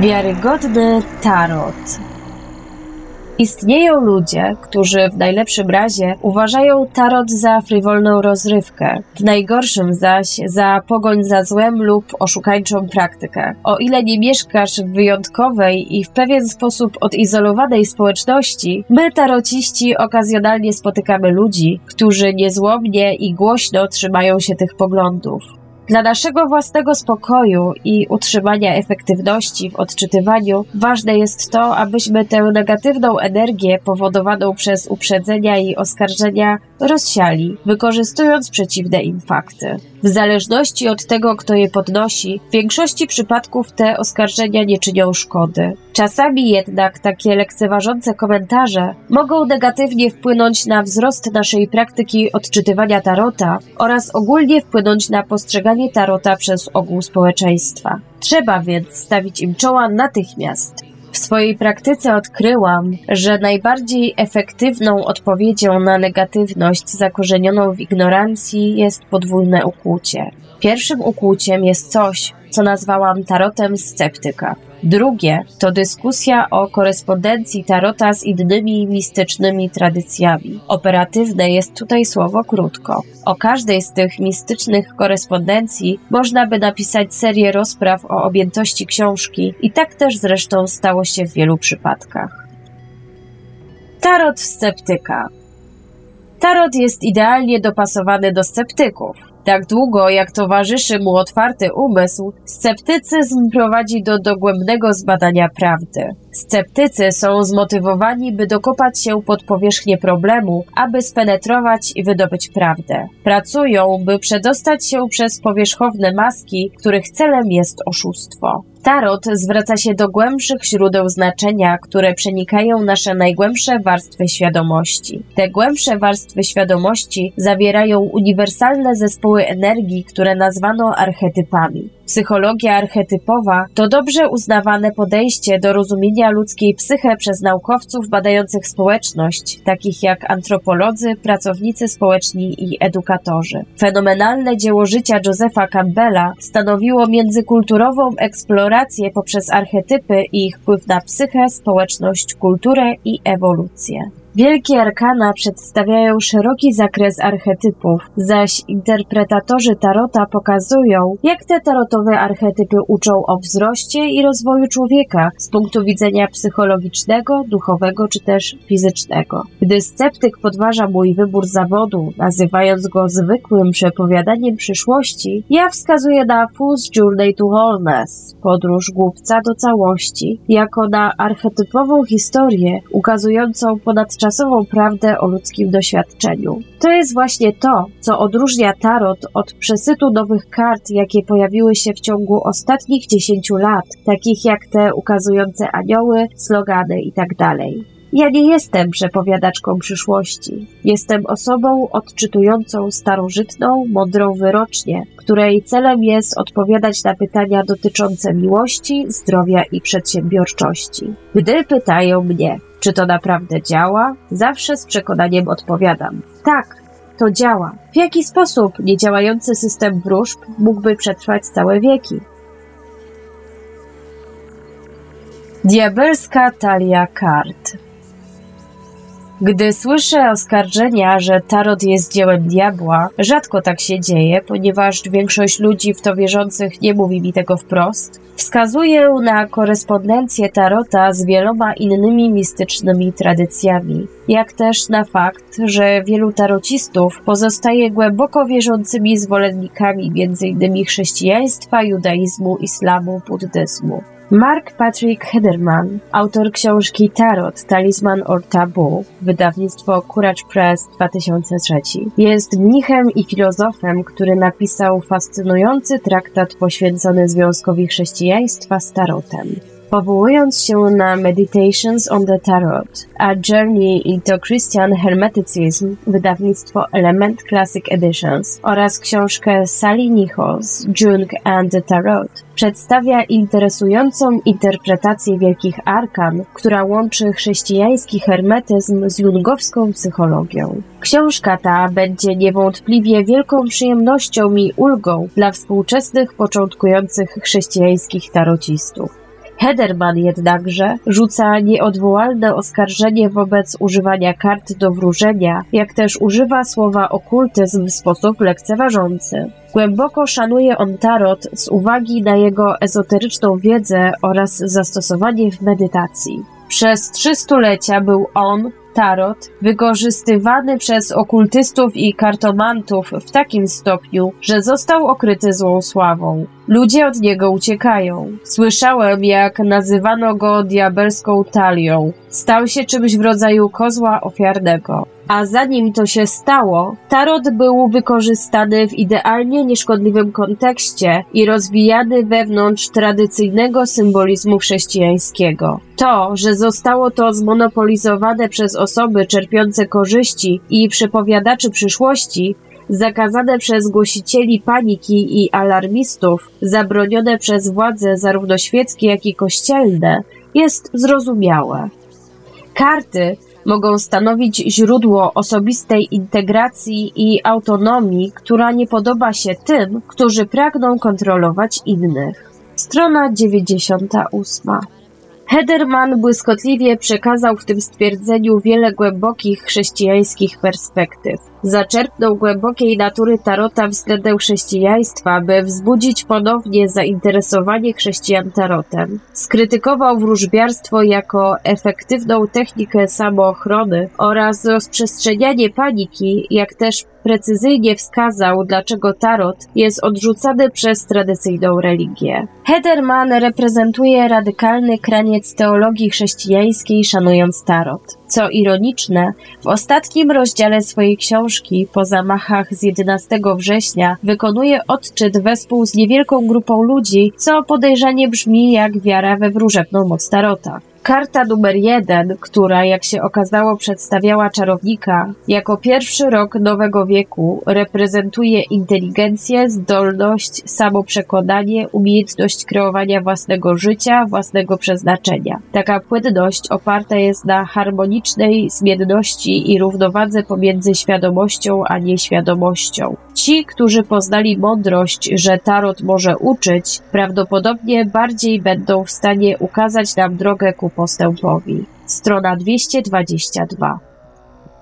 Wiarygodny tarot. Istnieją ludzie, którzy w najlepszym razie uważają tarot za frywolną rozrywkę, w najgorszym zaś za pogoń za złem lub oszukańczą praktykę. O ile nie mieszkasz w wyjątkowej i w pewien sposób odizolowanej społeczności, my tarociści okazjonalnie spotykamy ludzi, którzy niezłomnie i głośno trzymają się tych poglądów. Dla naszego własnego spokoju i utrzymania efektywności w odczytywaniu ważne jest to, abyśmy tę negatywną energię powodowaną przez uprzedzenia i oskarżenia rozsiali, wykorzystując przeciwne im fakty. W zależności od tego, kto je podnosi, w większości przypadków te oskarżenia nie czynią szkody. Czasami jednak takie lekceważące komentarze mogą negatywnie wpłynąć na wzrost naszej praktyki odczytywania tarota oraz ogólnie wpłynąć na postrzeganie tarota przez ogół społeczeństwa. Trzeba więc stawić im czoła natychmiast. W swojej praktyce odkryłam, że najbardziej efektywną odpowiedzią na negatywność zakorzenioną w ignorancji jest podwójne ukłucie. Pierwszym ukłuciem jest coś, co nazwałam tarotem sceptyka. Drugie to dyskusja o korespondencji tarota z innymi mistycznymi tradycjami. Operatywne jest tutaj słowo krótko. O każdej z tych mistycznych korespondencji można by napisać serię rozpraw o objętości książki i tak też zresztą stało się w wielu przypadkach. Tarot sceptyka Tarot jest idealnie dopasowany do sceptyków. Tak długo jak towarzyszy mu otwarty umysł, sceptycyzm prowadzi do dogłębnego zbadania prawdy. Sceptycy są zmotywowani, by dokopać się pod powierzchnię problemu, aby spenetrować i wydobyć prawdę. Pracują, by przedostać się przez powierzchowne maski, których celem jest oszustwo. Tarot zwraca się do głębszych źródeł znaczenia, które przenikają nasze najgłębsze warstwy świadomości. Te głębsze warstwy świadomości zawierają uniwersalne zespoły energii, które nazwano archetypami. Psychologia archetypowa to dobrze uznawane podejście do rozumienia ludzkiej psyche przez naukowców badających społeczność, takich jak antropolodzy, pracownicy społeczni i edukatorzy. Fenomenalne dzieło życia Josepha Campbella stanowiło międzykulturową eksplorację poprzez archetypy i ich wpływ na psychę, społeczność, kulturę i ewolucję. Wielkie arkana przedstawiają szeroki zakres archetypów, zaś interpretatorzy tarota pokazują, jak te tarotowe archetypy uczą o wzroście i rozwoju człowieka z punktu widzenia psychologicznego, duchowego czy też fizycznego. Gdy sceptyk podważa mój wybór zawodu, nazywając go zwykłym przepowiadaniem przyszłości, ja wskazuję na Fool's Journey to Wholeness, podróż głupca do całości, jako na archetypową historię ukazującą ponad czasową prawdę o ludzkim doświadczeniu. To jest właśnie to, co odróżnia tarot od przesytu nowych kart, jakie pojawiły się w ciągu ostatnich 10 lat, takich jak te ukazujące anioły, slogany itd. Tak ja nie jestem przepowiadaczką przyszłości. Jestem osobą odczytującą starożytną, mądrą wyrocznię, której celem jest odpowiadać na pytania dotyczące miłości, zdrowia i przedsiębiorczości. Gdy pytają mnie, czy to naprawdę działa, zawsze z przekonaniem odpowiadam: tak, to działa. W jaki sposób niedziałający system wróżb mógłby przetrwać całe wieki? Diabelska talia kart gdy słyszę oskarżenia, że tarot jest dziełem diabła, rzadko tak się dzieje, ponieważ większość ludzi w to wierzących nie mówi mi tego wprost. Wskazuję na korespondencję tarota z wieloma innymi mistycznymi tradycjami, jak też na fakt, że wielu tarocistów pozostaje głęboko wierzącymi zwolennikami m.in. chrześcijaństwa, judaizmu, islamu, buddyzmu. Mark Patrick Hederman, autor książki Tarot, Talisman or Taboo, wydawnictwo Courage Press 2003, jest mnichem i filozofem, który napisał fascynujący traktat poświęcony związkowi chrześcijaństwa z tarotem. Powołując się na Meditations on the Tarot, A Journey into Christian Hermeticism, wydawnictwo Element Classic Editions oraz książkę Sally Nichols, Jung and the Tarot, przedstawia interesującą interpretację wielkich arkan, która łączy chrześcijański hermetyzm z jungowską psychologią. Książka ta będzie niewątpliwie wielką przyjemnością i ulgą dla współczesnych początkujących chrześcijańskich tarocistów. Hederman jednakże rzuca nieodwołalne oskarżenie wobec używania kart do wróżenia, jak też używa słowa okultyzm w sposób lekceważący. Głęboko szanuje on tarot z uwagi na jego ezoteryczną wiedzę oraz zastosowanie w medytacji. Przez trzy stulecia był on, tarot, wykorzystywany przez okultystów i kartomantów w takim stopniu, że został okryty złą sławą. Ludzie od niego uciekają. Słyszałem, jak nazywano go diabelską talią. Stał się czymś w rodzaju kozła ofiarnego. A zanim to się stało, tarot był wykorzystany w idealnie nieszkodliwym kontekście i rozwijany wewnątrz tradycyjnego symbolizmu chrześcijańskiego. To, że zostało to zmonopolizowane przez osoby czerpiące korzyści i przepowiadaczy przyszłości, zakazane przez głosicieli paniki i alarmistów, zabronione przez władze zarówno świeckie, jak i kościelne, jest zrozumiałe. Karty mogą stanowić źródło osobistej integracji i autonomii, która nie podoba się tym, którzy pragną kontrolować innych. Strona 98. Hederman błyskotliwie przekazał w tym stwierdzeniu wiele głębokich chrześcijańskich perspektyw. Zaczerpnął głębokiej natury tarota względem chrześcijaństwa, by wzbudzić ponownie zainteresowanie chrześcijan tarotem. Skrytykował wróżbiarstwo jako efektywną technikę samoochrony oraz rozprzestrzenianie paniki, jak też precyzyjnie wskazał, dlaczego tarot jest odrzucany przez tradycyjną religię. Hederman reprezentuje radykalny kraniec teologii chrześcijańskiej, szanując tarot. Co ironiczne, w ostatnim rozdziale swojej książki, po zamachach z 11 września, wykonuje odczyt wespół z niewielką grupą ludzi, co podejrzanie brzmi jak wiara we wróżebną moc tarota. Karta numer jeden, która jak się okazało przedstawiała czarownika, jako pierwszy rok nowego wieku reprezentuje inteligencję, zdolność, samoprzekonanie, umiejętność kreowania własnego życia, własnego przeznaczenia. Taka płynność oparta jest na harmonicznej zmienności i równowadze pomiędzy świadomością a nieświadomością. Ci, którzy poznali mądrość, że tarot może uczyć, prawdopodobnie bardziej będą w stanie ukazać nam drogę ku postępowi. Strona 222.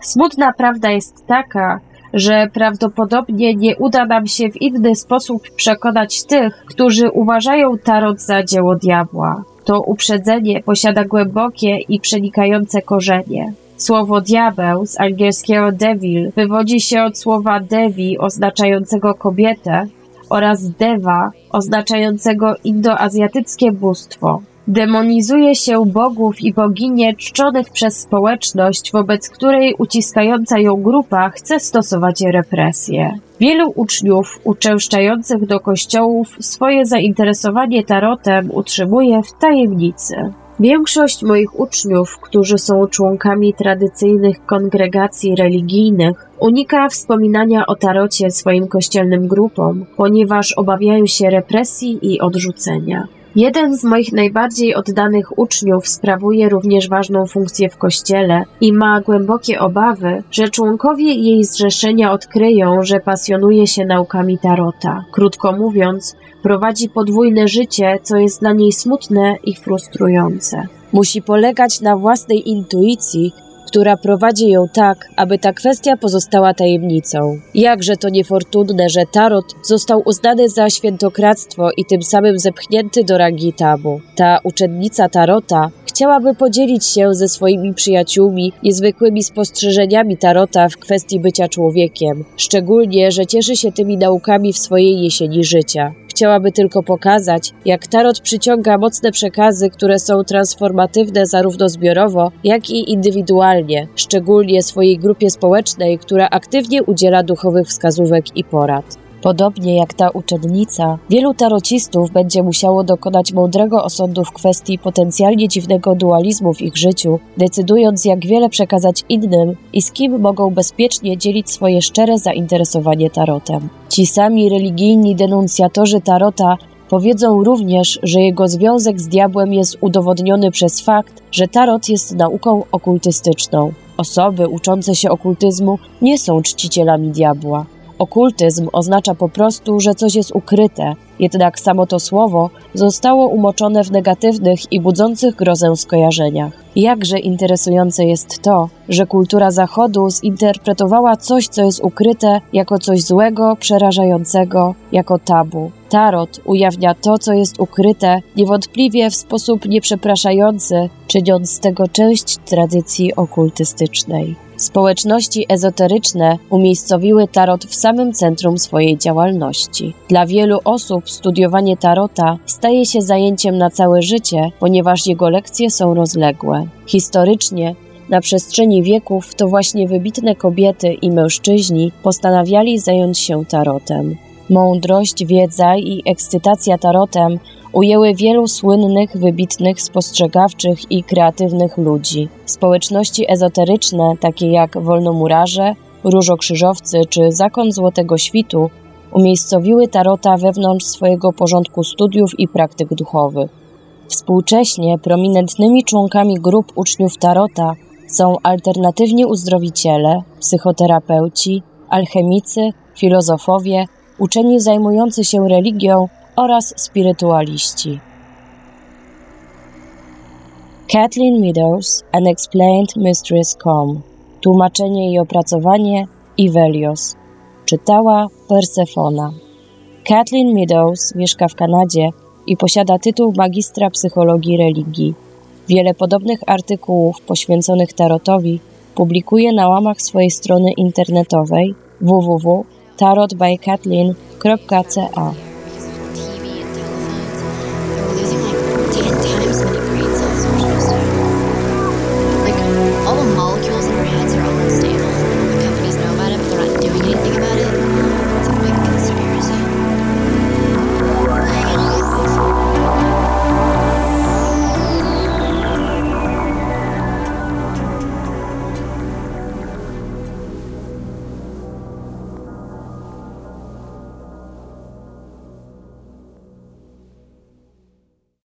Smutna prawda jest taka, że prawdopodobnie nie uda nam się w inny sposób przekonać tych, którzy uważają tarot za dzieło diabła. To uprzedzenie posiada głębokie i przenikające korzenie. Słowo diabeł z angielskiego devil wywodzi się od słowa devi oznaczającego kobietę oraz deva oznaczającego indoazjatyckie bóstwo. Demonizuje się bogów i boginie czczonych przez społeczność, wobec której uciskająca ją grupa chce stosować represje. Wielu uczniów uczęszczających do kościołów swoje zainteresowanie tarotem utrzymuje w tajemnicy. Większość moich uczniów, którzy są członkami tradycyjnych kongregacji religijnych, unika wspominania o tarocie swoim kościelnym grupom, ponieważ obawiają się represji i odrzucenia. Jeden z moich najbardziej oddanych uczniów sprawuje również ważną funkcję w kościele i ma głębokie obawy, że członkowie jej zrzeszenia odkryją, że pasjonuje się naukami tarota. Krótko mówiąc, prowadzi podwójne życie, co jest dla niej smutne i frustrujące. Musi polegać na własnej intuicji która prowadzi ją tak, aby ta kwestia pozostała tajemnicą. Jakże to niefortunne, że Tarot został uznany za świętokradztwo i tym samym zepchnięty do rangi tabu. Ta uczennica Tarota chciałaby podzielić się ze swoimi przyjaciółmi niezwykłymi spostrzeżeniami Tarota w kwestii bycia człowiekiem, szczególnie, że cieszy się tymi naukami w swojej jesieni życia. Chciałaby tylko pokazać, jak tarot przyciąga mocne przekazy, które są transformatywne zarówno zbiorowo, jak i indywidualnie, szczególnie swojej grupie społecznej, która aktywnie udziela duchowych wskazówek i porad. Podobnie jak ta uczennica, wielu tarocistów będzie musiało dokonać mądrego osądu w kwestii potencjalnie dziwnego dualizmu w ich życiu, decydując jak wiele przekazać innym i z kim mogą bezpiecznie dzielić swoje szczere zainteresowanie tarotem. Ci sami religijni denuncjatorzy tarota Powiedzą również, że jego związek z diabłem jest udowodniony przez fakt, że tarot jest nauką okultystyczną. Osoby uczące się okultyzmu nie są czcicielami diabła. Okultyzm oznacza po prostu, że coś jest ukryte, Jednak samo to słowo zostało umoczone w negatywnych i budzących grozę skojarzeniach. Jakże interesujące jest to, że kultura Zachodu zinterpretowała coś, co jest ukryte, jako coś złego, przerażającego, jako tabu. Tarot ujawnia to, co jest ukryte, niewątpliwie w sposób nieprzepraszający, czyniąc z tego część tradycji okultystycznej. Społeczności ezoteryczne umiejscowiły tarot w samym centrum swojej działalności. Dla wielu osób studiowanie tarota staje się zajęciem na całe życie, ponieważ jego lekcje są rozległe. Historycznie na przestrzeni wieków to właśnie wybitne kobiety i mężczyźni postanawiali zająć się tarotem. Mądrość, wiedza i ekscytacja tarotem ujęły wielu słynnych, wybitnych, spostrzegawczych i kreatywnych ludzi. Społeczności ezoteryczne, takie jak wolnomurarze, różokrzyżowcy czy zakon Złotego Świtu, umiejscowiły tarota wewnątrz swojego porządku studiów i praktyk duchowych. Współcześnie prominentnymi członkami grup uczniów tarota są alternatywni uzdrowiciele, psychoterapeuci, alchemicy, filozofowie, uczeni zajmujący się religią oraz spirytualiści. Kathleen Meadows, Unexplained Mysteries.com Tłumaczenie i opracowanie Ivelios Czytała Persefona Kathleen Meadows mieszka w Kanadzie i posiada tytuł magistra psychologii religii. Wiele podobnych artykułów poświęconych tarotowi publikuje na łamach swojej strony internetowej tarot by Kathleen.ca